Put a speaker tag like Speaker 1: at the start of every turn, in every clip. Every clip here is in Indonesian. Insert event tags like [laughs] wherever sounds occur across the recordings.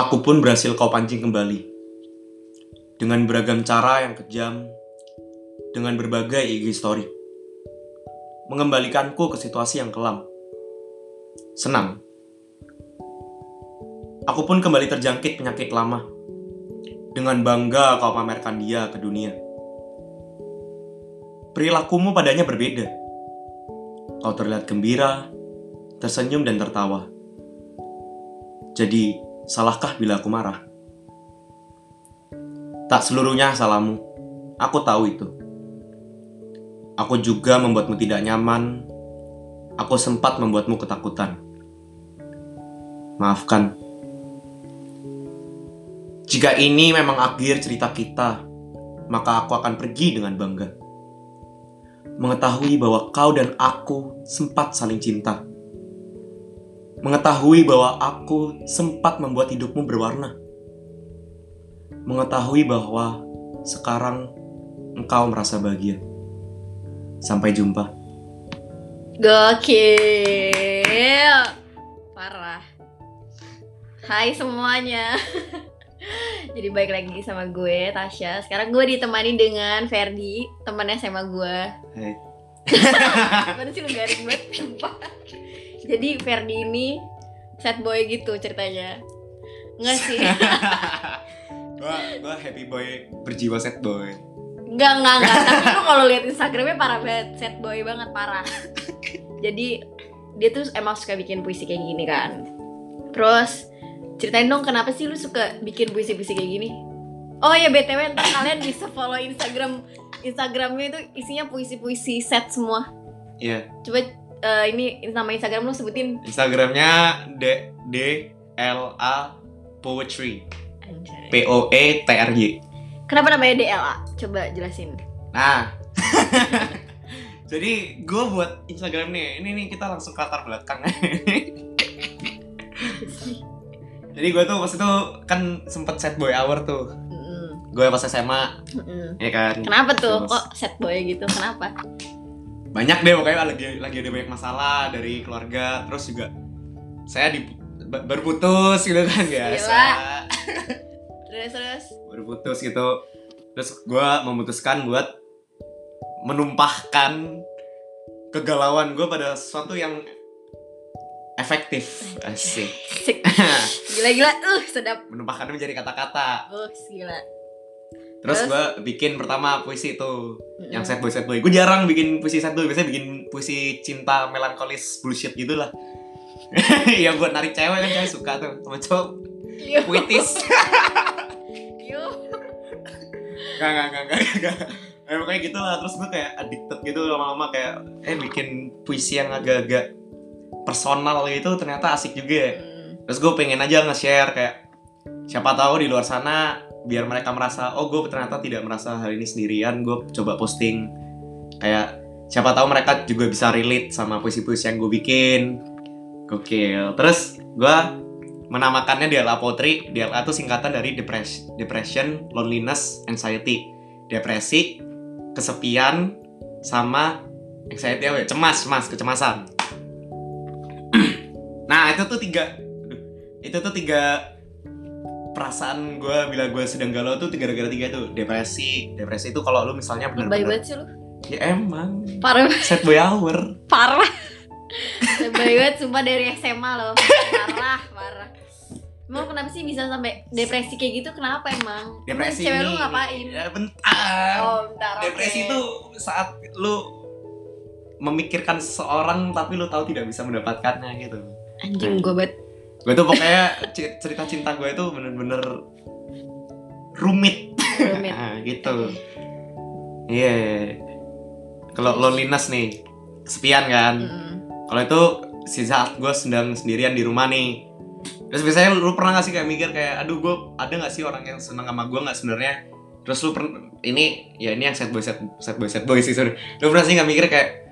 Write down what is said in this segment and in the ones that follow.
Speaker 1: Aku pun berhasil kau pancing kembali. Dengan beragam cara yang kejam, dengan berbagai IG story. Mengembalikanku ke situasi yang kelam. Senang. Aku pun kembali terjangkit penyakit lama. Dengan bangga kau pamerkan dia ke dunia. Perilakumu padanya berbeda. Kau terlihat gembira, tersenyum dan tertawa. Jadi, salahkah bila aku marah? Tak seluruhnya salahmu. Aku tahu itu. Aku juga membuatmu tidak nyaman. Aku sempat membuatmu ketakutan. Maafkan. Jika ini memang akhir cerita kita, maka aku akan pergi dengan bangga. Mengetahui bahwa kau dan aku sempat saling cinta. Mengetahui bahwa aku sempat membuat hidupmu berwarna. Mengetahui bahwa sekarang engkau merasa bahagia. Sampai jumpa.
Speaker 2: Gokil. Parah. Hai semuanya. [laughs] Jadi baik lagi sama gue, Tasya. Sekarang gue ditemani dengan Ferdi, temannya sama gue.
Speaker 1: Hai. [laughs]
Speaker 2: Mana sih lu garing banget. Jadi Ferdi ini sad boy gitu ceritanya. Enggak sih. [laughs] [laughs]
Speaker 1: gua gua happy boy berjiwa set boy.
Speaker 2: Enggak, enggak, enggak. Tapi lu kalau lihat Instagramnya parah banget, sad boy banget parah. Jadi dia tuh emang suka bikin puisi kayak gini kan. Terus ceritain dong kenapa sih lu suka bikin puisi-puisi kayak gini? Oh ya btw ntar kalian bisa follow Instagram Instagramnya itu isinya puisi-puisi set semua.
Speaker 1: Iya.
Speaker 2: Coba eh, ini nama Instagram lu sebutin.
Speaker 1: Instagramnya d d l a poetry
Speaker 2: Anjay.
Speaker 1: p o e t r y.
Speaker 2: Kenapa namanya DLA? Coba jelasin.
Speaker 1: Nah. [laughs] Jadi gue buat Instagram nih, ini nih kita langsung ke latar belakang. [laughs] Jadi gue tuh pas itu kan sempet set boy hour tuh. Gue pas SMA,
Speaker 2: mm-mm.
Speaker 1: ya kan.
Speaker 2: Kenapa tuh?
Speaker 1: Terus
Speaker 2: Kok sad boy gitu? Kenapa?
Speaker 1: Banyak deh pokoknya lagi lagi ada banyak masalah dari keluarga, terus juga saya di ba- baru putus gitu kan biasa.
Speaker 2: Gila. [laughs] Terus terus.
Speaker 1: Baru putus gitu. Terus gue memutuskan buat menumpahkan kegalauan gue pada sesuatu yang efektif asik [laughs]
Speaker 2: Sik. Gila-gila. Uh, sedap.
Speaker 1: menumpahkannya menjadi kata-kata
Speaker 2: Uh, gila.
Speaker 1: Terus
Speaker 2: Terus?
Speaker 1: gue bikin pertama puisi itu
Speaker 2: Mm-mm.
Speaker 1: yang sad boy sad boy gue jarang bikin puisi sad boy biasanya bikin puisi cinta melankolis bullshit gitu lah [laughs] yang buat narik cewek kan cewek suka tuh sama cowok
Speaker 2: Yo.
Speaker 1: puitis. Gak, gak, gak, gak, gak. Eh, pokoknya gitu lah, terus gue kayak addicted gitu lama-lama kayak Eh bikin puisi yang agak-agak personal gitu ternyata asik juga ya. Terus gue pengen aja nge-share kayak Siapa tahu di luar sana biar mereka merasa Oh gue ternyata tidak merasa hal ini sendirian Gue coba posting. Kayak siapa tahu mereka juga bisa relate sama puisi-puisi yang gue bikin. Gokil. Terus gue menamakannya DLA Poetry DLA itu singkatan dari depression, depression loneliness, anxiety. Depresi, kesepian, sama anxiety apa ya? Cemas, cemas, kecemasan. [clears throat] Nah itu tuh tiga Itu tuh tiga perasaan gue bila gue sedang galau tuh tiga gara-gara tiga tuh depresi depresi itu kalau lu misalnya
Speaker 2: Baik
Speaker 1: benar-benar
Speaker 2: banget sih lu.
Speaker 1: ya emang
Speaker 2: Parah
Speaker 1: set boy hour
Speaker 2: parah. Baik banget sumpah dari SMA loh. Parah, parah. Emang kenapa sih bisa sampai depresi kayak gitu? Kenapa emang?
Speaker 1: depresi
Speaker 2: Emang cewek lu ngapain?
Speaker 1: ya bentar
Speaker 2: Oh, bentar.
Speaker 1: depresi itu saat lu memikirkan seseorang tapi lu tahu tidak bisa mendapatkannya gitu
Speaker 2: anjing gue banget.
Speaker 1: Gue tuh pokoknya cerita cinta gue itu bener-bener rumit.
Speaker 2: Rumit. [laughs]
Speaker 1: Ah, gitu. Iya. Kalau loneliness nih kesepian kan?
Speaker 2: Mm-mm.
Speaker 1: kalau itu si saat gue sedang sendirian di rumah nih. Terus biasanya lu, pernah gak sih kayak mikir kayak aduh gue ada gak sih orang yang seneng sama gue nggak sebenarnya? Terus lu pernah ini ya ini yang sad boy sad, sad boy sad boy sih sorry. Lu pernah sih gak mikir kayak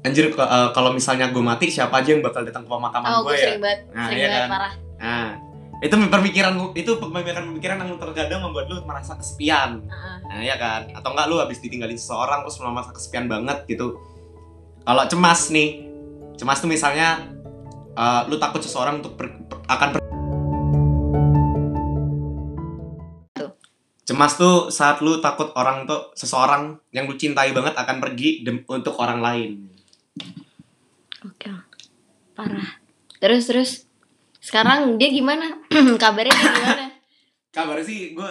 Speaker 1: anjir eh, kalau misalnya gue mati siapa aja yang bakal datang ke pemakaman
Speaker 2: Oh,
Speaker 1: gue ya
Speaker 2: banget.
Speaker 1: Nah,
Speaker 2: sering
Speaker 1: iya
Speaker 2: banget
Speaker 1: kan?
Speaker 2: parah.
Speaker 1: nah itu pemikiran itu pemikiran-pemikiran yang terkadang membuat lu merasa kesepian
Speaker 2: Heeh.
Speaker 1: Nah, ya kan? Atau enggak lu habis ditinggalin seseorang terus merasa kesepian banget gitu. Kalau cemas nih, cemas tuh misalnya eh, lu takut seseorang untuk ber- per- akan per- cemas tuh saat lu takut orang tuh seseorang yang lu cintai banget akan pergi untuk orang lain
Speaker 2: Oke. Parah. Terus terus sekarang dia gimana? [clears throat] Kabarnya dia gimana?
Speaker 1: kabar sih gue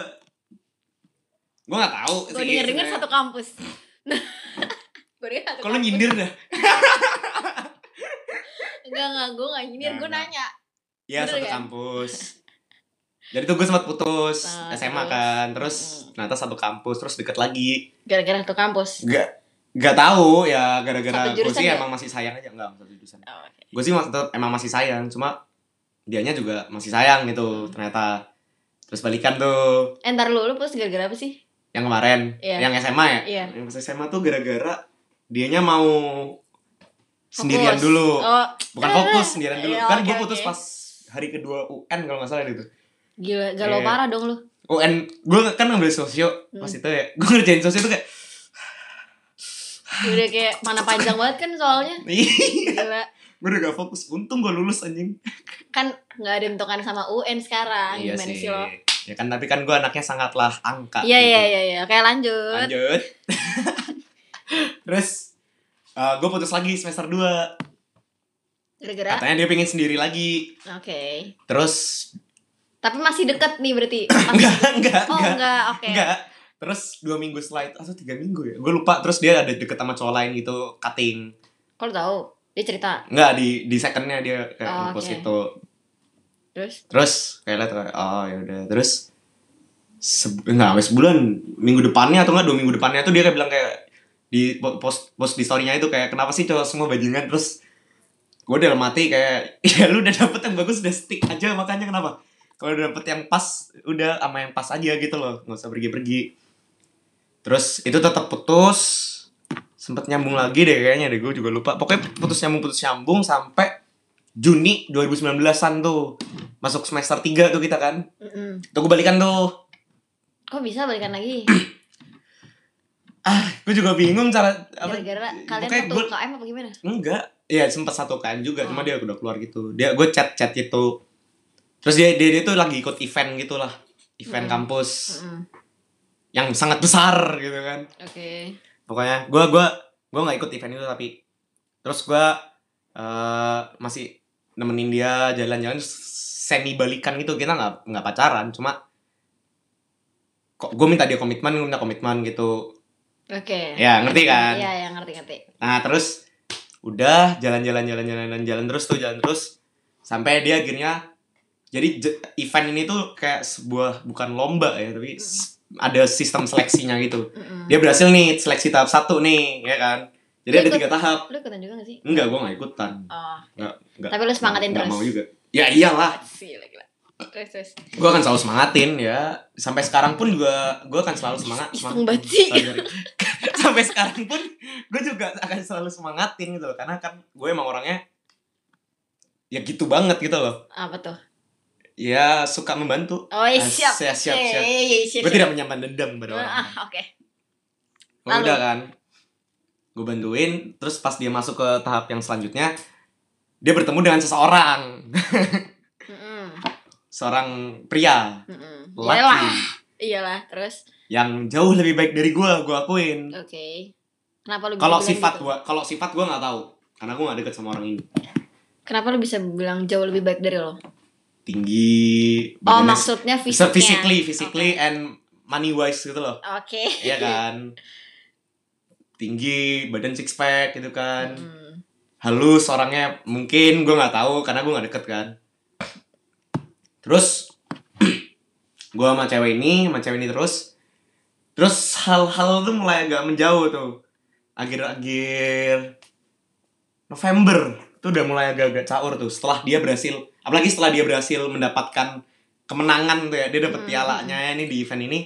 Speaker 1: gue nggak tahu
Speaker 2: Gue denger [laughs] denger satu kampus. gue denger satu
Speaker 1: kalau nyindir dah
Speaker 2: Enggak enggak gue enggak nyindir,
Speaker 1: Enggak,
Speaker 2: gue
Speaker 1: enggak.
Speaker 2: nanya.
Speaker 1: ya
Speaker 2: Bener
Speaker 1: satu
Speaker 2: kan?
Speaker 1: kampus jadi tuh gue sempat putus
Speaker 2: Nah,
Speaker 1: SMA
Speaker 2: terus?
Speaker 1: kan terus ternyata satu kampus terus deket lagi
Speaker 2: Gara-gara satu kampus.
Speaker 1: Gak Gak tahu ya gara-gara gue sih
Speaker 2: ya?
Speaker 1: emang masih sayang aja enggak satu jurusan
Speaker 2: Oh, oke.
Speaker 1: gue sih tetep emang masih sayang cuma dianya juga masih sayang gitu ternyata terus balikan tuh
Speaker 2: Eh, ntar lu, lu putus gara-gara apa sih?
Speaker 1: yang kemarin
Speaker 2: Iya.
Speaker 1: yang SMA ya
Speaker 2: Iya.
Speaker 1: yang SMA tuh gara-gara dianya mau sendirian
Speaker 2: Fokus.
Speaker 1: dulu
Speaker 2: Oh,
Speaker 1: bukan
Speaker 2: Eh,
Speaker 1: fokus sendirian dulu
Speaker 2: iya,
Speaker 1: kan gue putus
Speaker 2: oke.
Speaker 1: pas hari kedua UN kalau nggak salah gitu
Speaker 2: gila, galau
Speaker 1: Iya.
Speaker 2: parah dong lu.
Speaker 1: UN gue kan ngambil sosio
Speaker 2: Hmm.
Speaker 1: pas itu ya gue ngerjain sosio tuh kayak
Speaker 2: Udah kayak mana panjang banget kan soalnya. [laughs]
Speaker 1: ih
Speaker 2: Gila.
Speaker 1: gue udah gak fokus untung gue lulus anjing
Speaker 2: Kan nggak ada bentukan sama UN sekarang. Gimana sih lo?
Speaker 1: ya kan tapi kan gue anaknya sangatlah angka
Speaker 2: Iya,
Speaker 1: gitu.
Speaker 2: iya, iya, iya. Oke, lanjut.
Speaker 1: lanjut [laughs] terus gue putus lagi semester 2
Speaker 2: Gara-gara.
Speaker 1: katanya dia pengen sendiri lagi
Speaker 2: Oke.
Speaker 1: terus
Speaker 2: Tapi masih deket nih berarti. [coughs]
Speaker 1: Enggak enggak
Speaker 2: Oh,
Speaker 1: enggak
Speaker 2: enggak. Oke.
Speaker 1: enggak terus dua minggu setelah itu atau tiga minggu ya? Gue lupa terus dia ada deket sama cowok lain gitu cutting.
Speaker 2: Kalau tahu, dia cerita.
Speaker 1: enggak di di secondnya dia kayak
Speaker 2: Oh,
Speaker 1: ngepost
Speaker 2: oke.
Speaker 1: gitu.
Speaker 2: Terus?
Speaker 1: Terus kayak liat kayak, oh ya udah. Terus enggak wes sebulan. Minggu depannya atau enggak dua minggu depannya tuh dia kayak bilang kayak di po- post post di storynya itu kayak kenapa sih cowok semua bajingan? Terus gue dalam mati kayak [laughs] ya lu udah dapet yang bagus udah stick aja makanya kenapa? Kalau udah dapet yang pas udah sama yang pas aja gitu loh. Nggak usah pergi-pergi terus itu tetap putus sempet nyambung lagi deh kayaknya deh gue juga lupa pokoknya putus nyambung putus nyambung sampai Juni 2019an tuh masuk semester 3 tuh kita kan
Speaker 2: mm-mm.
Speaker 1: tuh gue balikan tuh
Speaker 2: kok bisa balikan lagi? [clears throat]
Speaker 1: ah gue juga bingung cara apa
Speaker 2: Gara-gara kalian satu
Speaker 1: gue
Speaker 2: KM apa gimana?
Speaker 1: enggak ya sempat satu kan juga cuma
Speaker 2: Oh.
Speaker 1: dia udah keluar gitu dia gue chat chat gitu terus dia dia, dia tuh lagi ikut event gitu lah event
Speaker 2: Hmm.
Speaker 1: kampus
Speaker 2: Mm-mm.
Speaker 1: Yang sangat besar gitu kan
Speaker 2: Oke.
Speaker 1: pokoknya gue gua gue nggak ikut event itu tapi terus gue eh masih nemenin dia jalan-jalan semi balikan gitu kita nggak nggak pacaran cuma kok gue minta dia komitmen gue minta komitmen gitu
Speaker 2: Oke.
Speaker 1: ya ngerti kan
Speaker 2: Iya, ya ngerti ngerti.
Speaker 1: nah terus udah jalan-jalan jalan-jalan jalan terus tuh jalan terus sampai dia akhirnya jadi event ini tuh kayak sebuah bukan lomba ya tapi ada sistem seleksinya gitu
Speaker 2: Mm-mm.
Speaker 1: dia berhasil nih seleksi tahap satu nih ya kan jadi
Speaker 2: Dia
Speaker 1: ada
Speaker 2: ikut-
Speaker 1: tiga tahap
Speaker 2: Lu ikutan juga gak sih?
Speaker 1: enggak gue nggak ikutan
Speaker 2: Oh.
Speaker 1: Nggak, nggak.
Speaker 2: Tapi lu semangatin
Speaker 1: nggak
Speaker 2: terus.
Speaker 1: mau juga ya iyalah.
Speaker 2: Terus, terus.
Speaker 1: gue akan selalu semangatin ya sampai sekarang pun juga gue akan selalu semangat
Speaker 2: Iseng banget sih. [laughs]
Speaker 1: Sampai sekarang pun gue juga akan selalu semangatin gitu loh karena kan gue emang orangnya ya gitu banget gitu loh
Speaker 2: Apa tuh?
Speaker 1: Ya suka membantu
Speaker 2: Oh, iya,
Speaker 1: Ah,
Speaker 2: siap.
Speaker 1: siap, siap, siap.
Speaker 2: Iya, iya, siap.
Speaker 1: gue
Speaker 2: siap.
Speaker 1: tidak menyimpan dendam pada orang
Speaker 2: Ah, oke.
Speaker 1: Oh,
Speaker 2: Lalu?
Speaker 1: udah kan gue bantuin terus pas dia masuk ke tahap yang selanjutnya dia bertemu dengan seseorang [laughs]
Speaker 2: Mm-mm.
Speaker 1: seorang pria
Speaker 2: Mm-mm.
Speaker 1: laki
Speaker 2: Iyalah. Iyalah, terus
Speaker 1: yang jauh lebih baik dari gue gue akuin
Speaker 2: oke. Kenapa lu
Speaker 1: kalau sifat
Speaker 2: gitu?
Speaker 1: gua kalau sifat gua nggak tahu karena gua nggak deket sama orang ini
Speaker 2: Kenapa lu bisa bilang jauh lebih baik dari lo?
Speaker 1: Tinggi
Speaker 2: Oh, maksudnya fisiknya.
Speaker 1: physically physically
Speaker 2: Oke.
Speaker 1: and money wise gitu loh
Speaker 2: Oke.
Speaker 1: Iya [laughs] kan tinggi badan six pack gitu kan
Speaker 2: Mm.
Speaker 1: halus orangnya mungkin gua nggak tahu karena gua nggak deket kan terus [clears throat] gua sama cewek ini sama cewek ini terus terus hal-hal tuh mulai agak menjauh tuh akhir-akhir November tuh udah mulai agak-agak caur tuh setelah dia berhasil apalagi setelah dia berhasil mendapatkan kemenangan tuh ya dia dapet
Speaker 2: Hmm.
Speaker 1: pialanya ini di event ini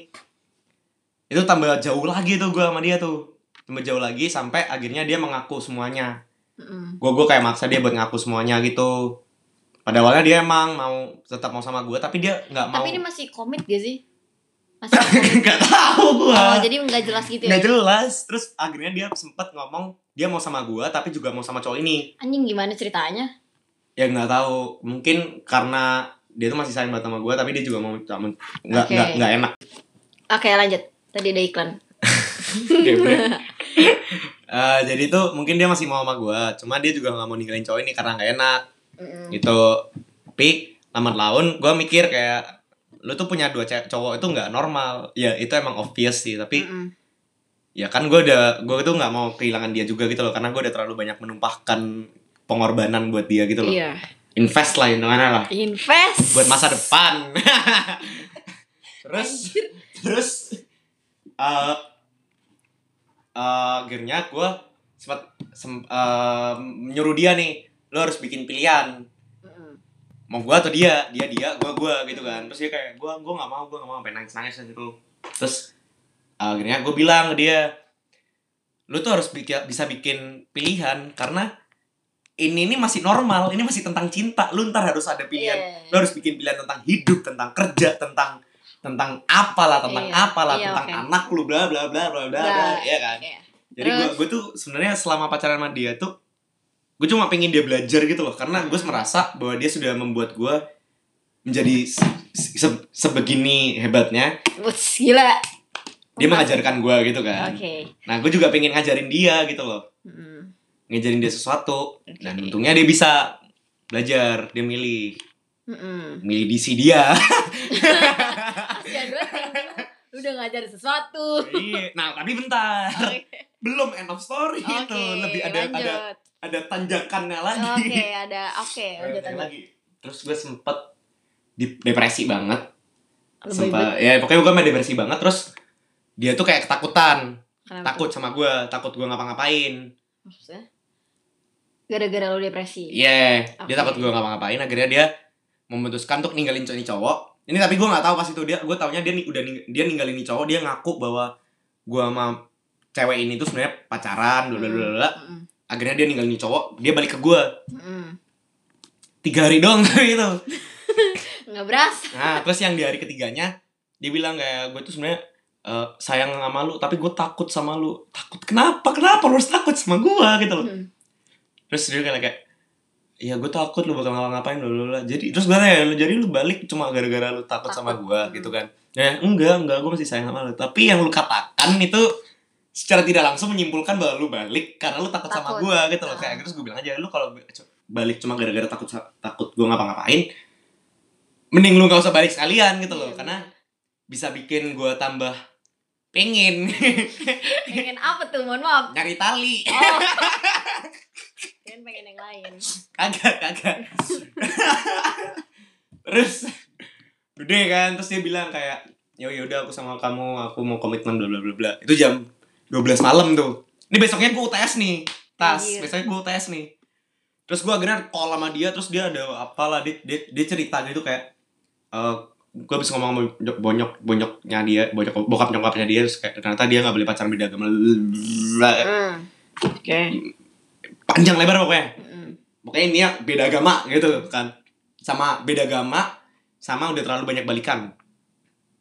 Speaker 1: itu tambah jauh lagi tuh gua sama dia tuh tambah jauh lagi sampai akhirnya dia mengaku semuanya
Speaker 2: Mm-mm.
Speaker 1: gue gue kayak maksa dia buat ngaku semuanya gitu pada awalnya dia emang mau tetap mau sama gue tapi dia nggak mau
Speaker 2: Tapi ini masih komit gak sih? Masih [laughs]
Speaker 1: nggak tahu gue
Speaker 2: oh, jadi nggak jelas gitu ya?
Speaker 1: nggak jelas terus akhirnya dia sempet ngomong dia mau sama gue tapi juga mau sama cowok ini
Speaker 2: Anjing gimana ceritanya?
Speaker 1: Ya nggak tahu mungkin karena dia tuh masih sayang banget sama gue tapi dia juga mau sama nggak nggak nggak enak
Speaker 2: Oke lanjut. Tadi ada iklan. [laughs] [laughs]
Speaker 1: Eh, jadi tuh mungkin dia masih mau sama gue cuma dia juga nggak mau ninggalin cowok ini karena nggak enak
Speaker 2: Mm-mm.
Speaker 1: gitu tapi lambat laun gue mikir kayak lu tuh punya dua cowok itu nggak normal ya itu emang obvious sih tapi
Speaker 2: Mm-mm.
Speaker 1: ya kan gue udah gue tuh nggak mau kehilangan dia juga gitu loh karena gue udah terlalu banyak menumpahkan pengorbanan buat dia gitu loh.
Speaker 2: Iya.
Speaker 1: invest lah intinya lah.
Speaker 2: Invest.
Speaker 1: buat masa depan. [laughs] Terus terus eh eh, akhirnya gue sempat sem, eh, nyuruh dia nih lo harus bikin pilihan. Mau gue atau dia? Dia dia gue gue gitu kan. Terus dia kayak gue gue nggak mau gue nggak mau sampai nangis nangis gitu. Terus akhirnya gue bilang ke dia lu tuh harus bikin, bisa bikin pilihan karena ini ini masih normal ini masih tentang cinta lu ntar harus ada pilihan
Speaker 2: Iya.
Speaker 1: lu harus bikin pilihan tentang hidup tentang kerja tentang tentang apalah tentang
Speaker 2: Iya,
Speaker 1: apalah
Speaker 2: iya,
Speaker 1: tentang
Speaker 2: oke.
Speaker 1: anak lu bla bla bla bla bla
Speaker 2: Nah,
Speaker 1: ya kan
Speaker 2: iya.
Speaker 1: jadi gue gue tuh sebenarnya selama pacaran sama dia tuh gue cuma pengen dia belajar gitu loh karena gue merasa bahwa dia sudah membuat gue menjadi se- se- sebegini hebatnya
Speaker 2: Wuts, gila.
Speaker 1: dia mengajarkan gue gitu kan
Speaker 2: Oke.
Speaker 1: nah gue juga pengen ngajarin dia gitu loh
Speaker 2: Mm.
Speaker 1: Ngajarin dia sesuatu. Dan untungnya dia bisa belajar dia milih.
Speaker 2: Mm-mm.
Speaker 1: milih DC dia.
Speaker 2: Lu udah ngajarin sesuatu.
Speaker 1: Iya. nah tapi bentar. Belum end of story
Speaker 2: Oke,
Speaker 1: itu. Lebih ada ada
Speaker 2: lanjut.
Speaker 1: ada tanjakannya lagi.
Speaker 2: Oke, ada oke, lanjut
Speaker 1: lagi. Terus gue sempet depresi banget.
Speaker 2: Lebih
Speaker 1: sempat ya pokoknya gue mah depresi banget. Terus dia tuh kayak ketakutan.
Speaker 2: Kenapa
Speaker 1: takut sama gue takut gue ngapa-ngapain?
Speaker 2: Maksudnya? Gara-gara lu depresi.
Speaker 1: iya dia
Speaker 2: Oke.
Speaker 1: takut gue ngapa-ngapain akhirnya dia memutuskan untuk ninggalin cowok ini cowok ini tapi gue nggak tahu pas itu dia gue taunya dia nih udah ning- dia ninggalin ini cowok dia ngaku bahwa gue sama cewek ini tuh sebenarnya pacaran bla bla bla akhirnya dia ninggalin ini cowok dia balik ke gue
Speaker 2: Mm-mm.
Speaker 1: tiga hari doang [laughs] gitu [laughs]
Speaker 2: Nggak berasa.
Speaker 1: Nah, terus yang di hari ketiganya dia bilang kayak gue tuh sebenarnya eh, sayang sama lu, tapi gue takut sama lu. Takut kenapa? Kenapa lu harus takut sama gue gitu loh.
Speaker 2: Mm.
Speaker 1: Terus dia kayak kayak Iya gue takut lu bakal ngapa-ngapain dulu lah. Jadi terus gue tanya lu jadi lu balik cuma gara-gara lu takut, sama
Speaker 2: Takut.
Speaker 1: gue
Speaker 2: Hmm.
Speaker 1: gitu kan? Ya enggak enggak gue masih sayang sama lu. Tapi yang lu katakan itu secara tidak langsung menyimpulkan bahwa lu balik karena lu takut, sama
Speaker 2: Takut.
Speaker 1: gue gitu loh.
Speaker 2: Ah.
Speaker 1: Kayak terus gue bilang aja lu kalau balik cuma gara-gara takut takut gue ngapa-ngapain, mending lu gak usah balik sekalian gitu loh.
Speaker 2: Iya,
Speaker 1: Karena bisa bikin gue tambah pengen
Speaker 2: pengen apa tuh? Mohon maaf.
Speaker 1: nyari tali.
Speaker 2: Oh. [laughs] Pengen pengen yang lain.
Speaker 1: kagak kagak [laughs] terus udah kan terus dia bilang kayak ya udah aku sama kamu aku mau komitmen bla bla bla bla itu jam 12 malam tuh ini besoknya gue UTS nih tas
Speaker 2: Anjir.
Speaker 1: besoknya gue UTS nih terus gue akhirnya call sama dia terus dia ada apalah dia dia, dia cerita gitu kayak eh gue bisa ngomong sama bonyok bonyoknya dia bonyok bokap nyokapnya dia terus kayak ternyata dia nggak boleh pacaran beda agama
Speaker 2: Mm. Oke.
Speaker 1: Panjang lebar pokoknya.
Speaker 2: Mm.
Speaker 1: pokoknya ini ya beda agama gitu kan. Sama beda agama sama udah terlalu banyak balikan.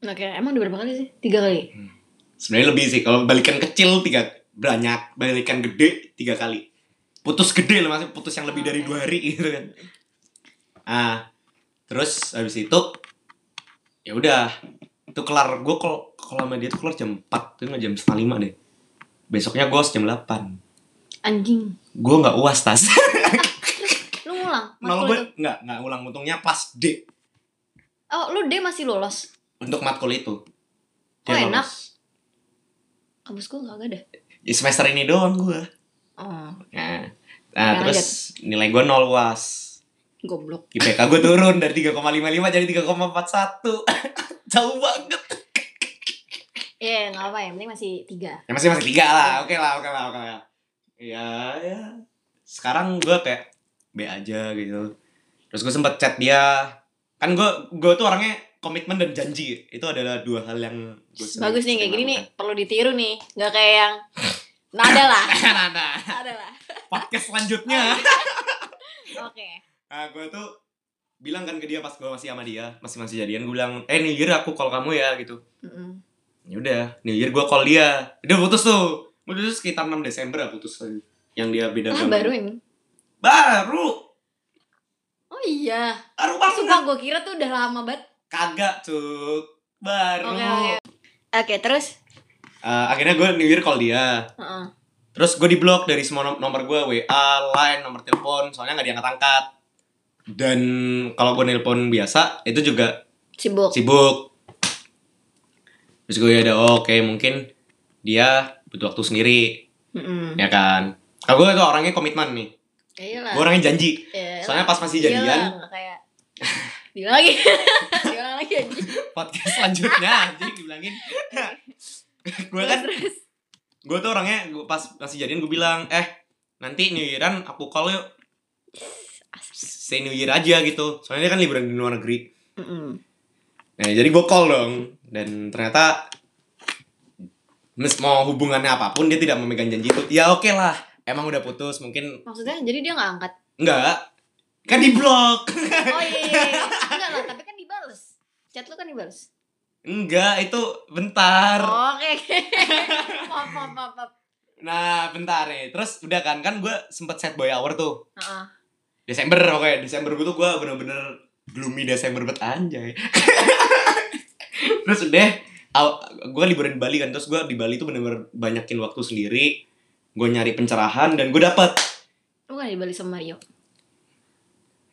Speaker 2: Oke, emang udah berapa kali sih? Tiga kali.
Speaker 1: sebenarnya lebih sih kalau balikan kecil tiga banyak balikan gede tiga kali. Putus gede loh masih putus yang lebih dari dua hari [laughs] gitu kan. Ah terus habis itu ya udah. Itu kelar gue kalau kalau sama dia tuh kelar jam 4 itu nggak jam setengah lima deh. Besoknya gue jam 8
Speaker 2: Anjing.
Speaker 1: gue nggak uas tas
Speaker 2: Lu ngulang? Matkul
Speaker 1: gue nggak nggak ulang untungnya pas D
Speaker 2: Oh, lu D masih lolos.
Speaker 1: untuk matkul itu
Speaker 2: Oh, enak.
Speaker 1: lolos.
Speaker 2: Kampus gua gak ada.
Speaker 1: Ya, semester ini doang gue
Speaker 2: Oh,
Speaker 1: nah, nah terus nilai gue nol was
Speaker 2: goblok.
Speaker 1: IPK gue turun dari 3,55 jadi 3,41 [laughs] jauh banget
Speaker 2: Iya, nggak apa yang penting masih tiga.
Speaker 1: ya masih masih tiga lah oke lah oke lah oke lah ya ya sekarang gue kayak B aja gitu terus gue sempet chat dia kan gue gue tuh orangnya komitmen dan janji itu adalah dua hal yang gue
Speaker 2: Bagus nih kayak gini nih, perlu ditiru nih. Nggak kayak yang nada lah. [laughs]
Speaker 1: nah, nah,
Speaker 2: Ada lah.
Speaker 1: podcast selanjutnya
Speaker 2: Oke.
Speaker 1: Nah, gue tuh bilang kan ke dia pas gue masih sama dia, masih masih jadian, gue bilang, eh Year aku call kamu ya gitu.
Speaker 2: Mm-mm.
Speaker 1: Ya udah, Year gue call dia, udah putus tuh, putus sekitar 6 Desember lah putus yang dia beda
Speaker 2: Ah, baru ini.
Speaker 1: Baru,
Speaker 2: Oh iya.
Speaker 1: baru banget.
Speaker 2: Sumpah gue kira tuh udah lama banget.
Speaker 1: Kagak cuk, baru.
Speaker 2: Oke, oke. Oke, terus?
Speaker 1: Eh, akhirnya gue New Year call dia
Speaker 2: Heeh.
Speaker 1: terus gue di blok dari semua nom- nomor gue WA line nomor telepon soalnya nggak diangkat angkat dan kalau gue nelpon biasa itu juga
Speaker 2: Sibuk.
Speaker 1: sibuk terus gue ada oh, oke mungkin dia butuh waktu sendiri
Speaker 2: Mm-mm.
Speaker 1: ya kan? Kalau gue tuh orangnya komitmen nih.
Speaker 2: Ya
Speaker 1: gue orangnya janji.
Speaker 2: Ya
Speaker 1: soalnya pas masih jadian
Speaker 2: nggak kayak bilang lagi. [laughs] bilang lagi aja.
Speaker 1: podcast selanjutnya anjing dibilangin. [laughs] Gue kan gue tuh orangnya gua pas masih jadian gue bilang eh nanti New Yearan aku call yuk. Say New Year aja gitu. Soalnya dia kan liburan di luar negeri.
Speaker 2: Mm-mm.
Speaker 1: nah jadi gue call dong. Dan ternyata mes mau hubungannya apa pun dia tidak memegang janji itu ya oke lah emang udah putus mungkin
Speaker 2: Maksudnya jadi dia nggak angkat.
Speaker 1: enggak kan di blok
Speaker 2: Oh iya, iya, iya. Enggak lah, tapi kan dibales. Chat lu kan dibales.
Speaker 1: enggak itu bentar
Speaker 2: Oh, Oke, oke. [laughs] Maaf, maaf, maaf, maaf.
Speaker 1: nah bentar nih terus udah kan kan gue sempet set boy hour tuh
Speaker 2: Heeh.
Speaker 1: Desember oke Desember gue tuh gue bener-bener gloomy Desember bet anjay [laughs] terus udah gue liburan di Bali kan terus gue di Bali tuh bener-bener banyakin waktu sendiri gue nyari pencerahan dan gue dapet.
Speaker 2: Lu kan dibales sama Mario.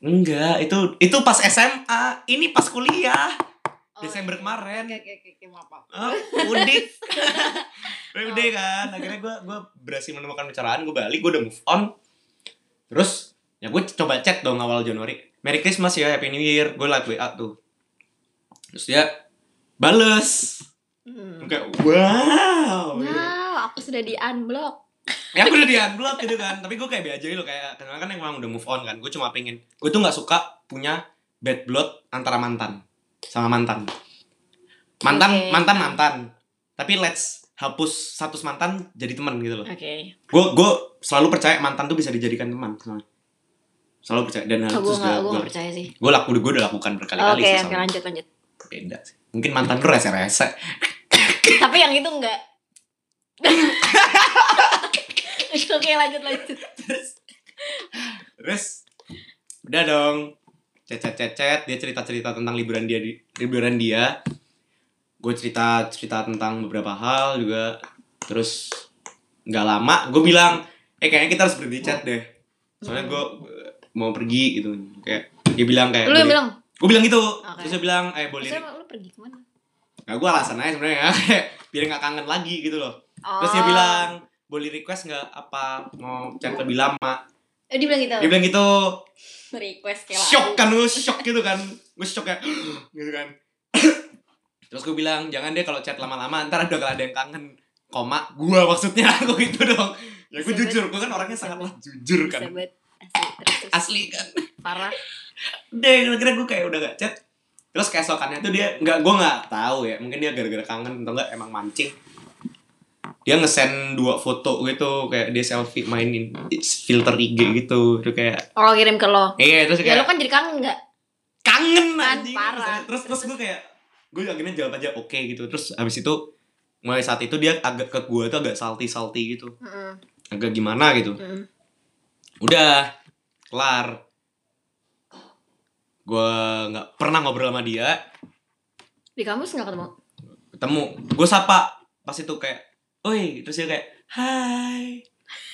Speaker 1: enggak itu itu pas SMA ini pas kuliah.
Speaker 2: Oh,
Speaker 1: Desember
Speaker 2: iya.
Speaker 1: kemarin.
Speaker 2: Maaf.
Speaker 1: Ah, mudik. [laughs] Udah kan akhirnya gue gue berhasil menemukan pencerahan gue balik gue udah move on. Terus ya gue coba chat dong awal Januari. Merry Christmas ya Happy New Year gue like WA tuh. Terus dia bales
Speaker 2: Hmm.
Speaker 1: kayak wow gitu.
Speaker 2: Wow, aku sudah di unblock.
Speaker 1: ya aku udah di unblock gitu kan tapi gue kayak be aja lo kayak karena kan emang udah move on kan gue cuma pengen gue tuh nggak suka punya bad blood antara mantan sama mantan mantan
Speaker 2: Oke.
Speaker 1: mantan mantan tapi let's hapus satu mantan jadi teman gitu loh
Speaker 2: Oke.
Speaker 1: gue gue selalu percaya mantan tuh bisa dijadikan teman selalu, percaya dan hal
Speaker 2: Oh,
Speaker 1: itu
Speaker 2: gue gue percaya sih.
Speaker 1: gue laku gue udah lakukan
Speaker 2: Oke,
Speaker 1: berkali-kali sih
Speaker 2: oke,
Speaker 1: soalnya.
Speaker 2: lanjut, lanjut.
Speaker 1: beda sih mungkin mantan lu rese-rese
Speaker 2: Tapi yang itu enggak. [laughs] Oke, lanjut, lanjut.
Speaker 1: terus. Udah dong. Chat chat dia cerita cerita tentang liburan dia di liburan dia. Gue cerita cerita tentang beberapa hal juga. Terus nggak lama gue bilang eh kayaknya kita harus berhenti chat deh. Soalnya gue mau pergi gitu. Kayak dia bilang kayak
Speaker 2: Lu yang bilang,
Speaker 1: gue bilang gitu.
Speaker 2: Oke.
Speaker 1: terus dia bilang eh boleh
Speaker 2: lu pergi ke mana?
Speaker 1: Nah, gue alasan aja sebenarnya [laughs] biar nggak kangen lagi gitu loh. Terus dia
Speaker 2: Oh.
Speaker 1: bilang, boleh request nggak apa mau chat lebih lama?
Speaker 2: Eh, dia bilang gitu.
Speaker 1: Dia bilang gitu,
Speaker 2: request kayak
Speaker 1: shock kan lu, shock gitu kan. Gue shock kayak, [gasps] gitu kan. [clears throat] Terus gue bilang, jangan deh kalau chat lama-lama, ntar ada ada yang kangen. Koma, gue maksudnya [laughs] aku gitu dong. Ya gue jujur, gue kan orangnya
Speaker 2: Bisa
Speaker 1: sangat jujur kan.
Speaker 2: Asli, terus, terus.
Speaker 1: Asli kan.
Speaker 2: Parah.
Speaker 1: Deh, kira-kira gue kayak udah gak chat. Terus keesokannya tuh dia nggak, gue nggak tahu ya. Mungkin dia gara-gara kangen atau enggak emang mancing. Dia ngesend dua foto gitu kayak dia selfie mainin filter IG gitu. Itu kayak
Speaker 2: Oh, kirim ke lo.
Speaker 1: iya terus
Speaker 2: Ya lu
Speaker 1: kayak
Speaker 2: kan jadi kangen enggak?
Speaker 1: kangen
Speaker 2: Kan,
Speaker 1: anjing.
Speaker 2: parah.
Speaker 1: Terus terus gue kayak gue akhirnya jawab aja oke gitu. Terus habis itu mulai saat itu dia agak ke gue tuh agak salty salty gitu.
Speaker 2: Heeh.
Speaker 1: Agak gimana gitu.
Speaker 2: Heeh.
Speaker 1: Udah kelar. Gue nggak pernah ngobrol sama dia.
Speaker 2: Di kampus enggak ketemu?
Speaker 1: ketemu. Gue sapa pas itu kayak oi terus dia kayak hai.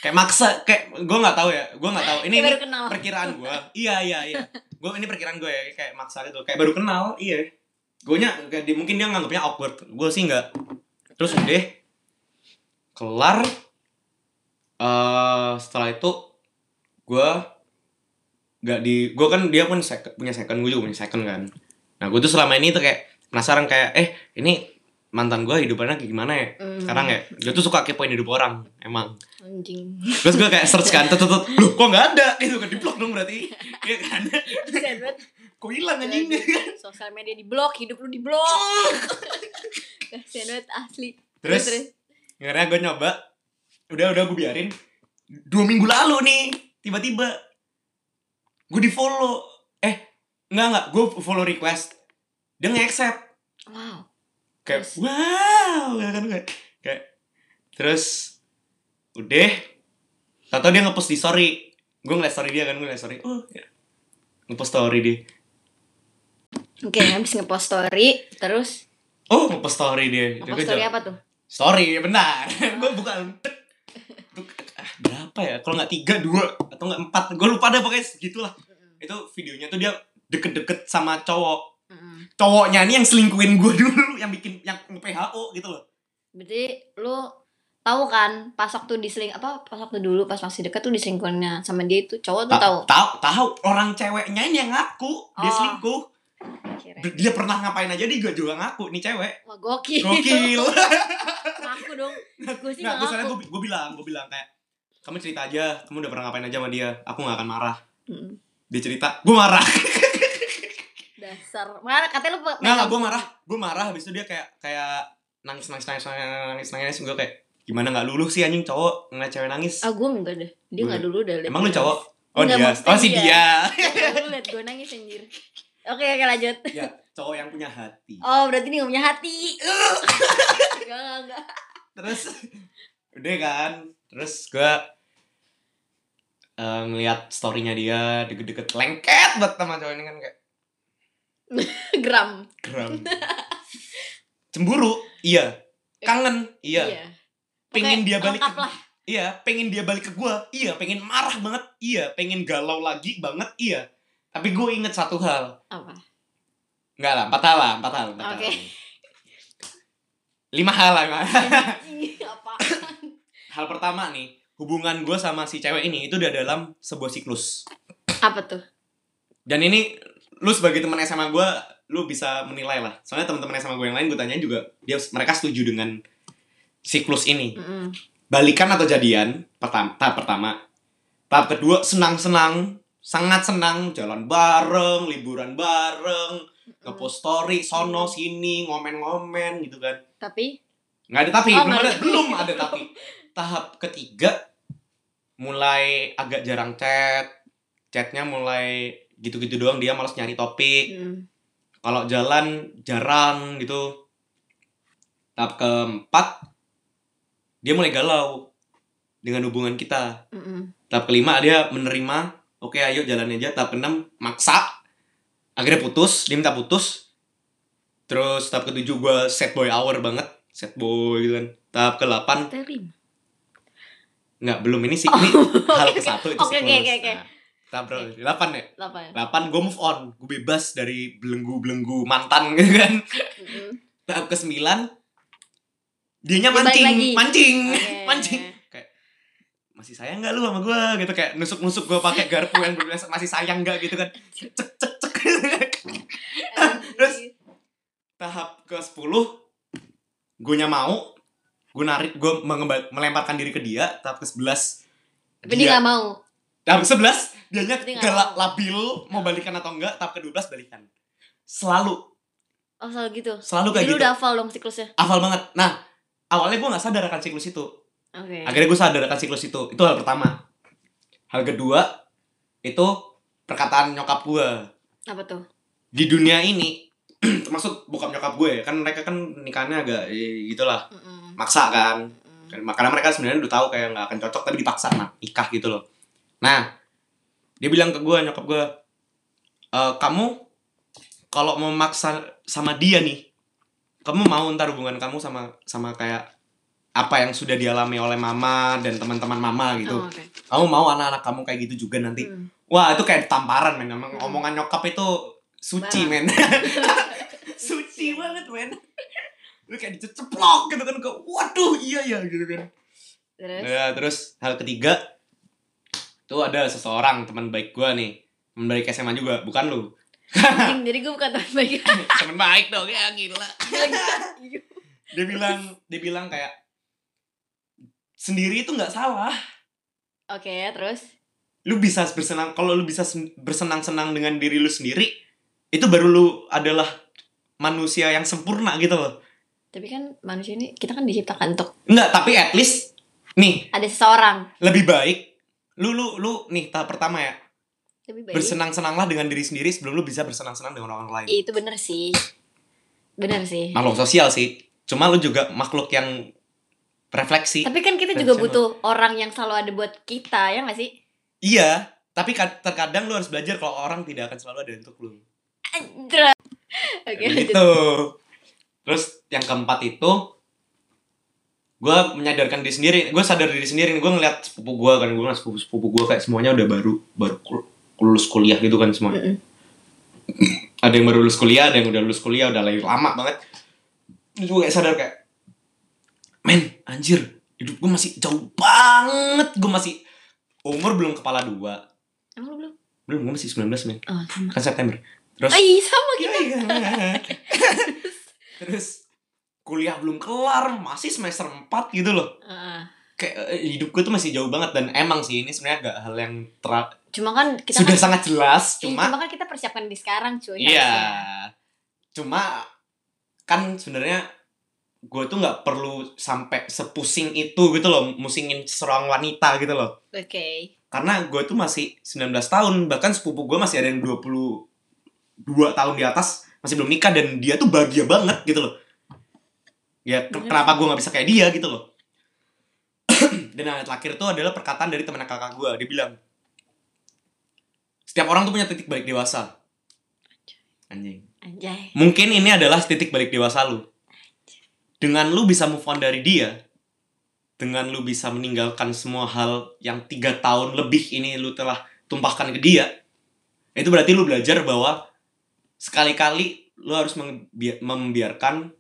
Speaker 1: Kayak maksa kayak gue nggak tahu ya gue nggak tahu. Ini, ini
Speaker 2: baru kenal.
Speaker 1: perkiraan gue iya iya iya. Gue ini perkiraan gue ya kayak maksa gitu. Kayak baru kenal iya. Gue nya kayak dia, mungkin dia nganggapnya awkward. Gue sih nggak. Terus udah kelar. Eh setelah itu gue nggak di gue kan dia pun second, punya second gue juga punya second kan. Nah gue tuh selama ini tuh kayak penasaran kayak eh ini mantan gue hidupannya kayak gimana ya?
Speaker 2: Hmm.
Speaker 1: sekarang ya dia tuh suka kepoin hidup orang emang.
Speaker 2: Anjing.
Speaker 1: terus gue kayak search kan tut. loh kok nggak ada? Gitu kan di blok dong berarti. Iya kan? Kok hilang anjing?
Speaker 2: Sosial media di blok, hidup lu di blok. Kasian [laughs] banget asli.
Speaker 1: terus akhirnya gue nyoba. Udah udah gue biarin. Dua minggu lalu nih tiba-tiba gue di follow eh nggak nggak gue follow request dia nge-accept
Speaker 2: Wow.
Speaker 1: kayak
Speaker 2: Terus?
Speaker 1: wow ya kan kayak, kayak terus udah tau dia ngepost di story gue ngeliat story dia kan gue ngeliat story oh ya. ngepost story dia
Speaker 2: Oke, habis ngepost story, terus
Speaker 1: Oh, ngepost story dia. Dia
Speaker 2: story apa tuh?
Speaker 1: Story, benar. gue bukan berapa ya? Kalau nggak tiga, dua atau nggak empat? Gue lupa deh pokoknya segitulah. Itu videonya tuh dia deket-deket sama cowok.
Speaker 2: Mm-mm.
Speaker 1: Cowoknya ini yang selingkuhin gue dulu, yang bikin yang PHO gitu loh.
Speaker 2: Berarti lu tahu kan pas waktu diseling apa pas waktu dulu pas masih deket tuh diselingkuhinnya sama dia itu cowok tuh
Speaker 1: Ta-
Speaker 2: tahu.
Speaker 1: Tahu, tahu. Orang ceweknya ini yang ngaku dia
Speaker 2: Oh.
Speaker 1: selingkuh.
Speaker 2: Kira.
Speaker 1: Dia pernah ngapain aja dia juga ngaku nih cewek.
Speaker 2: Wah gokil.
Speaker 1: Gokil. [laughs]
Speaker 2: Ngaku dong. [laughs] Gue sih
Speaker 1: Nah, terus
Speaker 2: ngaku.
Speaker 1: gue, gue bilang, gue bilang kayak kamu cerita aja, kamu udah pernah ngapain aja sama dia, aku gak akan marah.
Speaker 2: Mm.
Speaker 1: Dia cerita, gue marah. [laughs]
Speaker 2: Dasar. Mana katanya lu
Speaker 1: Nggak, nggak, gue marah, gue marah. Habis itu dia kayak kayak nangis, nangis, nangis, nangis, nangis, nangis. Gue kayak gimana nggak luluh sih anjing cowok ngeliat cewek nangis.
Speaker 2: Ah gue enggak deh. Dia enggak dulu liat
Speaker 1: Emang lu cowok?
Speaker 2: nangis.
Speaker 1: Oh
Speaker 2: Nggak,
Speaker 1: dia, oh si
Speaker 2: dia.
Speaker 1: dia. [laughs]
Speaker 2: Lu liat gue nangis anjir. Oke oke lanjut.
Speaker 1: ya, cowok yang punya hati.
Speaker 2: Oh berarti dia gak punya hati. [laughs] Enggak enggak enggak.
Speaker 1: Terus udah kan, terus gue eh, ngeliat storynya dia deket-deket lengket banget sama cowok ini kan kayak [laughs]
Speaker 2: Gram.
Speaker 1: Geram. Cemburu? Iya. Kangen? Iya. Pengen
Speaker 2: Pokoknya
Speaker 1: dia balik ke-
Speaker 2: lah.
Speaker 1: Iya, pengen dia balik ke gua. Iya, pengen marah banget. Iya, pengen galau lagi banget. Iya. Tapi gue inget satu hal.
Speaker 2: Apa?
Speaker 1: Enggak lah, empat hal lah, empat hal. empat
Speaker 2: Oke.
Speaker 1: hal. Lima hal lah. lima. Hal [laughs] pertama nih, hubungan gue sama si cewek ini itu udah dalam sebuah siklus.
Speaker 2: Apa tuh?
Speaker 1: Dan ini lu sebagai teman SMA gue, lu bisa menilai lah. Soalnya teman-teman SMA gue yang lain gue tanyain juga, dia mereka setuju dengan siklus ini.
Speaker 2: Mm-mm.
Speaker 1: balikan atau jadian pertama tahap pertama tahap kedua senang senang sangat senang jalan bareng liburan bareng ngepost story sono sini ngomen ngomen gitu kan
Speaker 2: Tapi
Speaker 1: nggak ada tapi
Speaker 2: Oh,
Speaker 1: belum ada. belum ada tapi [laughs] tahap ketiga mulai agak jarang chat. Chatnya mulai gitu-gitu doang dia malas nyari topik.
Speaker 2: Mm,
Speaker 1: kalau jalan jarang gitu. Tahap keempat dia mulai galau dengan hubungan kita.
Speaker 2: Mm-mm.
Speaker 1: tahap kelima dia menerima oke ayo jalan aja. Tahap keenam maksa. Akhirnya putus dia minta putus. Terus tahap ketujuh gue set boy hour banget set boy gitu kan. Tahap ke delapan. Nggak belum ini sih ini [laughs] hal ke satu itu
Speaker 2: Oh. Oke, oke, oke, oke.
Speaker 1: Nah, tahap berapa delapan ya
Speaker 2: Delapan.
Speaker 1: delapan gue move on gue bebas dari belenggu belenggu mantan [laughs] gitu kan
Speaker 2: Mm-mm.
Speaker 1: tahap ke sembilan dianya mancing
Speaker 2: lagi.
Speaker 1: mancing
Speaker 2: Oke. [laughs]
Speaker 1: mancing kayak masih sayang nggak lu sama gue gitu kayak nusuk nusuk gue pakai garpu yang berbiasa masih sayang nggak gitu kan cek cek cek Terus? tahap ke sepuluh gue mau gue narik gue melemparkan diri ke dia tahap ke sebelas
Speaker 2: Tapi dia gak mau.
Speaker 1: tahap ke sebelas dianya
Speaker 2: Dia nggak
Speaker 1: galak labil mau balikan atau enggak tahap ke dua belas balikan selalu
Speaker 2: Oh selalu gitu.
Speaker 1: selalu kayak
Speaker 2: Jadi
Speaker 1: gitu
Speaker 2: udah hafal dong siklusnya.
Speaker 1: hafal banget nah awalnya gue nggak sadar akan siklus itu
Speaker 2: Oke.
Speaker 1: akhirnya gue sadar akan siklus itu itu hal pertama hal kedua itu perkataan nyokap gue
Speaker 2: Apa tuh?
Speaker 1: di dunia ini [clears throat] termasuk bokap nyokap gue ya, kan mereka kan nikahnya agak eh, gitulah
Speaker 2: Mm-mm.
Speaker 1: Maksa kan
Speaker 2: Mm-mm.
Speaker 1: Kan- karena mereka sebenarnya udah tahu kayak nggak akan cocok tapi dipaksa nah, nikah gitu loh nah dia bilang ke gue nyokap gue "E, kamu kalau mau maksa sama dia nih kamu mau ntar hubungan kamu sama sama kayak apa yang sudah dialami oleh mama dan teman-teman mama gitu
Speaker 2: Oh, oke.
Speaker 1: kamu mau anak-anak kamu kayak gitu juga nanti
Speaker 2: Mm.
Speaker 1: wah itu kayak tamparan men emang
Speaker 2: Hmm.
Speaker 1: omongan nyokap itu suci
Speaker 2: Parah.
Speaker 1: men [laughs] suci banget men lu kayak diceplok gitu kan ke waduh iya ya gitu kan
Speaker 2: Terus?
Speaker 1: ya terus hal ketiga tuh ada seseorang teman baik gua nih teman baik SMA juga bukan lu
Speaker 2: jadi gue bukan teman baik. [laughs]
Speaker 1: teman baik dong ya gila
Speaker 2: Dia
Speaker 1: bilang dia bilang kayak sendiri itu nggak salah
Speaker 2: Oke, terus?
Speaker 1: lu bisa bersenang kalau lu bisa sen- bersenang-senang dengan diri lu sendiri itu baru lu adalah manusia yang sempurna gitu loh
Speaker 2: Tapi kan manusia ini kita kan diciptakan untuk
Speaker 1: enggak tapi at least nih
Speaker 2: ada seseorang.
Speaker 1: lebih baik lu lu lu nih tahap pertama ya
Speaker 2: Lebih baik.
Speaker 1: bersenang-senanglah dengan diri sendiri sebelum lu bisa bersenang-senang dengan orang lain
Speaker 2: Itu bener sih. Bener sih.
Speaker 1: makhluk sosial sih cuma lu juga makhluk yang refleksi
Speaker 2: Tapi kan kita juga butuh orang yang selalu ada buat kita, ya gak sih?
Speaker 1: iya tapi kad- terkadang lu harus belajar kalau orang tidak akan selalu ada untuk lu.
Speaker 2: Oke, lanjut.
Speaker 1: gitu terus yang keempat itu gue menyadarkan diri sendiri. Gue sadar diri sendiri gue ngeliat sepupu gue kan gue ngeliat sepupu sepupu gue kayak semuanya udah baru baru lulus kuliah gitu kan semua ada yang baru lulus kuliah ada yang udah lulus kuliah udah lagi lama banget. Terus gue kayak sadar kayak men anjir hidup gue masih jauh banget. Gue masih umur belum kepala dua.
Speaker 2: Emang lu belum?
Speaker 1: belum gue masih 19 men.
Speaker 2: Oh, sama.
Speaker 1: kan September. Terus
Speaker 2: Ay, sama [laughs] gitu. [laughs]
Speaker 1: terus kuliah belum kelar masih semester 4 gitu loh
Speaker 2: Heeh.
Speaker 1: kayak eh, hidup gue tuh masih jauh banget dan emang sih ini sebenarnya agak hal yang tera-
Speaker 2: Cuma kan kita
Speaker 1: sudah
Speaker 2: kan,
Speaker 1: sangat jelas
Speaker 2: Iya,
Speaker 1: cuma
Speaker 2: cuma kan kita persiapkan di sekarang cuy.
Speaker 1: iya cuma kan sebenarnya gue tuh nggak perlu sampai sepusing itu gitu loh musingin seorang wanita gitu loh
Speaker 2: Oke.
Speaker 1: karena gue tuh masih 19 tahun bahkan sepupu gue masih ada yang 22 tahun di atas masih belum nikah dan dia tuh bahagia banget gitu loh. Ya
Speaker 2: Bener
Speaker 1: kenapa gue nggak bisa kayak dia gitu loh. [clears throat] Dan yang terakhir itu adalah perkataan dari teman kakak gue dia bilang setiap orang tuh punya titik balik dewasa. Anjing.
Speaker 2: Anjay.
Speaker 1: mungkin ini adalah titik balik dewasa lu. Dengan lu bisa move on dari dia dengan lu bisa meninggalkan semua hal yang tiga tahun lebih ini lu telah tumpahkan ke dia itu berarti lu belajar bahwa sekali-kali lu harus membi- membiarkan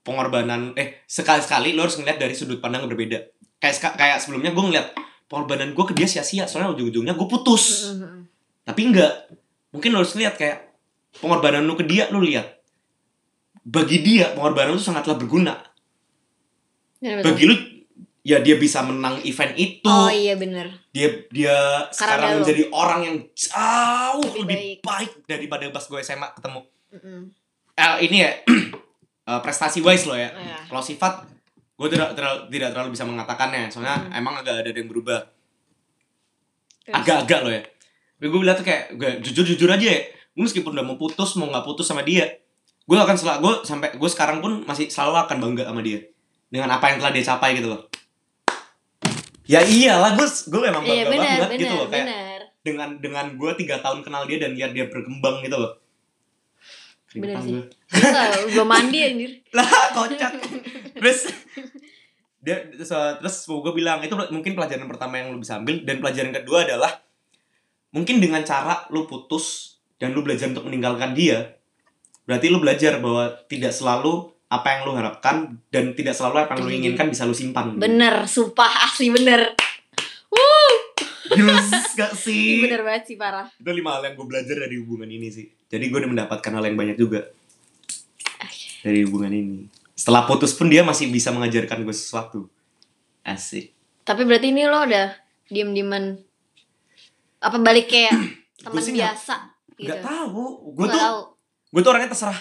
Speaker 1: pengorbanan eh sekali-sekali lu harus ngeliat dari sudut pandang yang berbeda. Kayak kayak sebelumnya gue ngeliat pengorbanan gue ke dia sia-sia soalnya ujung-ujungnya gue putus.
Speaker 2: Mm-mm.
Speaker 1: tapi enggak. Mungkin lo harus lihat kayak pengorbanan lu ke dia lu lihat. Bagi dia pengorbanan lu sangatlah berguna.
Speaker 2: Betul.
Speaker 1: bagi lu ya dia bisa menang event itu
Speaker 2: Oh iya bener.
Speaker 1: dia dia sekarang
Speaker 2: lu.
Speaker 1: menjadi orang yang jauh
Speaker 2: Lebih
Speaker 1: lebih,
Speaker 2: baik.
Speaker 1: daripada pas gue SMA ketemu
Speaker 2: Mm-mm.
Speaker 1: eh, ini ya [clears throat] eh, prestasi wise lo ya
Speaker 2: Oh, ya.
Speaker 1: kalau sifat gue tidak terlalu, tidak terlalu bisa mengatakannya soalnya
Speaker 2: Hmm.
Speaker 1: emang agak ada yang berubah agak-agak loh ya tapi gue bilang tuh kayak gue jujur jujur aja ya gue meskipun udah mau putus mau nggak putus sama dia gue akan selalu gue sampai gue sekarang pun masih selalu akan bangga sama dia dengan apa yang telah dia capai gitu loh ya iyalah gue gue memang bangga
Speaker 2: Iya bener,
Speaker 1: banget
Speaker 2: bener,
Speaker 1: gitu loh kayak
Speaker 2: bener.
Speaker 1: dengan dengan gue tiga tahun kenal dia dan lihat dia berkembang gitu loh
Speaker 2: Bener sih.
Speaker 1: gue.
Speaker 2: Mandi anjir. [laughs]
Speaker 1: lah kocak terus dia terus, terus gue bilang itu mungkin pelajaran pertama yang lu bisa ambil dan pelajaran kedua adalah mungkin dengan cara lu putus dan lu belajar untuk meninggalkan dia berarti lu belajar bahwa tidak selalu apa yang lu harapkan dan tidak selalu apa yang lu inginkan bisa lu simpan.
Speaker 2: Bener, sumpah asli bener.
Speaker 1: Yes, [laughs] gak
Speaker 2: Ih,
Speaker 1: sih
Speaker 2: bener banget sih parah.
Speaker 1: itu lima hal yang gue belajar dari hubungan ini sih. Jadi gue udah mendapatkan hal yang banyak juga. Dari hubungan ini. Setelah putus pun dia masih bisa mengajarkan gue sesuatu. Asik.
Speaker 2: Tapi berarti ini lo udah diem-dieman apa balik kayak [clears throat] teman biasa gitu.
Speaker 1: nggak tahu gue tuh gue tuh orangnya terserah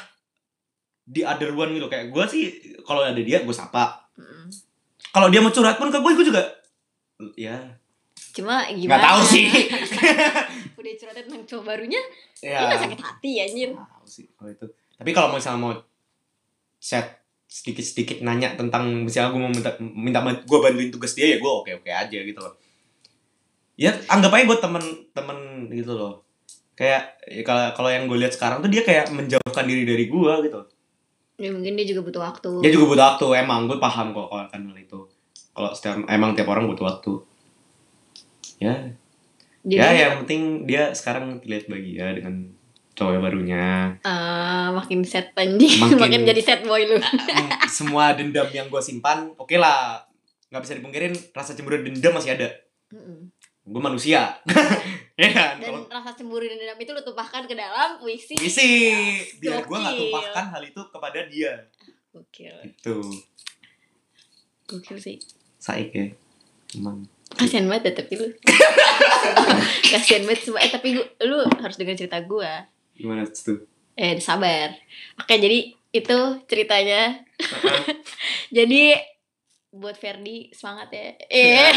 Speaker 1: di other one gitu. Kayak gue sih kalau ada dia gue sapa.
Speaker 2: Mm.
Speaker 1: kalau dia mau curhat pun ke gue gue juga ya.
Speaker 2: Cuma
Speaker 1: nggak
Speaker 2: gimana?
Speaker 1: tahu sih. [laughs]
Speaker 2: Udah curhatnya tentang cowok barunya,
Speaker 1: ya
Speaker 2: gak sakit hati anjir.
Speaker 1: nggak tahu sih kalau itu. Tapi kalau misalnya mau chat sedikit sedikit nanya tentang misalnya gue mau minta minta gue bantuin tugas dia ya gue oke oke aja gitu loh. Ya anggap aja gue temen temen gitu loh. Kayak ya kalau kalau yang gue lihat sekarang tuh dia kayak menjauhkan diri dari gue gitu
Speaker 2: Ya mungkin dia juga butuh waktu.
Speaker 1: dia juga butuh waktu emang. Gue paham kok kalau akan hal itu. Kalau setiap emang tiap orang butuh waktu. Ya.
Speaker 2: Jadi
Speaker 1: ya yang penting dia sekarang terlihat bahagia dengan cowok barunya.
Speaker 2: Eh, makin set anjing, [laughs]
Speaker 1: Makin-
Speaker 2: makin, jadi set boy lu. [laughs]
Speaker 1: Semua dendam yang gue simpan oke lah. Nggak bisa dipungkirin rasa cemburu dendam masih ada. Gue manusia [laughs] ya kan
Speaker 2: Dan
Speaker 1: kalau
Speaker 2: rasa cemburu dan dendam itu lu tumpahkan ke dalam puisi.
Speaker 1: puisi biar gue nggak
Speaker 2: Gokil.
Speaker 1: tumpahkan hal itu kepada dia
Speaker 2: Gokil.
Speaker 1: itu
Speaker 2: Gokil sih.
Speaker 1: saik ya emang
Speaker 2: Kasian banget ya, tapi lu. [laughs] Kasian banget semua. Eh tapi gua, lu harus dengar cerita gua.
Speaker 1: gimana tuh
Speaker 2: Eh sabar. Oke jadi itu ceritanya. [laughs] Jadi buat Ferdi semangat ya. Eh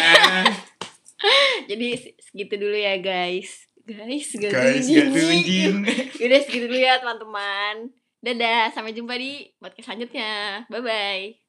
Speaker 2: jadi segitu dulu ya guys. Guys, gak
Speaker 1: guys tunjing [laughs]
Speaker 2: Udah segitu dulu ya teman-teman. Dadah, sampai jumpa di podcast selanjutnya. Bye bye.